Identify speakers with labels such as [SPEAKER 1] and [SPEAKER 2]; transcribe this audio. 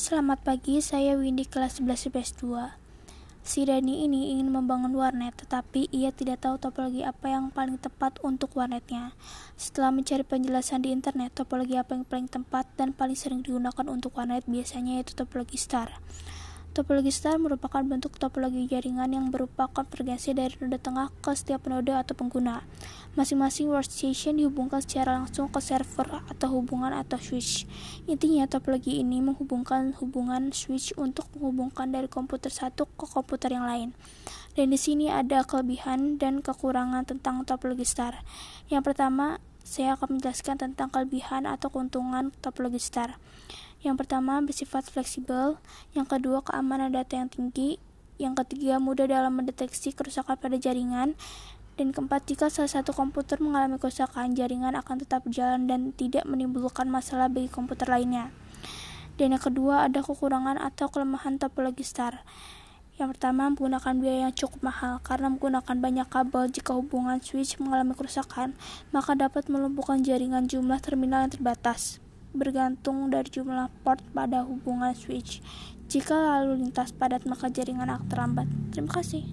[SPEAKER 1] Selamat pagi, saya Windy kelas 11 IPS 2. Si Dani ini ingin membangun warnet, tetapi ia tidak tahu topologi apa yang paling tepat untuk warnetnya. Setelah mencari penjelasan di internet, topologi apa yang paling tepat dan paling sering digunakan untuk warnet biasanya yaitu topologi star. Topologi star merupakan bentuk topologi jaringan yang berupa konvergensi dari node tengah ke setiap node atau pengguna. Masing-masing workstation dihubungkan secara langsung ke server atau hubungan atau switch. Intinya, topologi ini menghubungkan hubungan switch untuk menghubungkan dari komputer satu ke komputer yang lain. Dan di sini ada kelebihan dan kekurangan tentang topologi star. Yang pertama, saya akan menjelaskan tentang kelebihan atau keuntungan topologi star. Yang pertama, bersifat fleksibel. Yang kedua, keamanan data yang tinggi. Yang ketiga, mudah dalam mendeteksi kerusakan pada jaringan. Dan keempat, jika salah satu komputer mengalami kerusakan, jaringan akan tetap berjalan dan tidak menimbulkan masalah bagi komputer lainnya. Dan yang kedua, ada kekurangan atau kelemahan topologi star. Yang pertama, menggunakan biaya yang cukup mahal. Karena menggunakan banyak kabel, jika hubungan switch mengalami kerusakan, maka dapat melumpuhkan jaringan jumlah terminal yang terbatas bergantung dari jumlah port pada hubungan switch. Jika lalu lintas padat, maka jaringan akan terlambat. Terima kasih.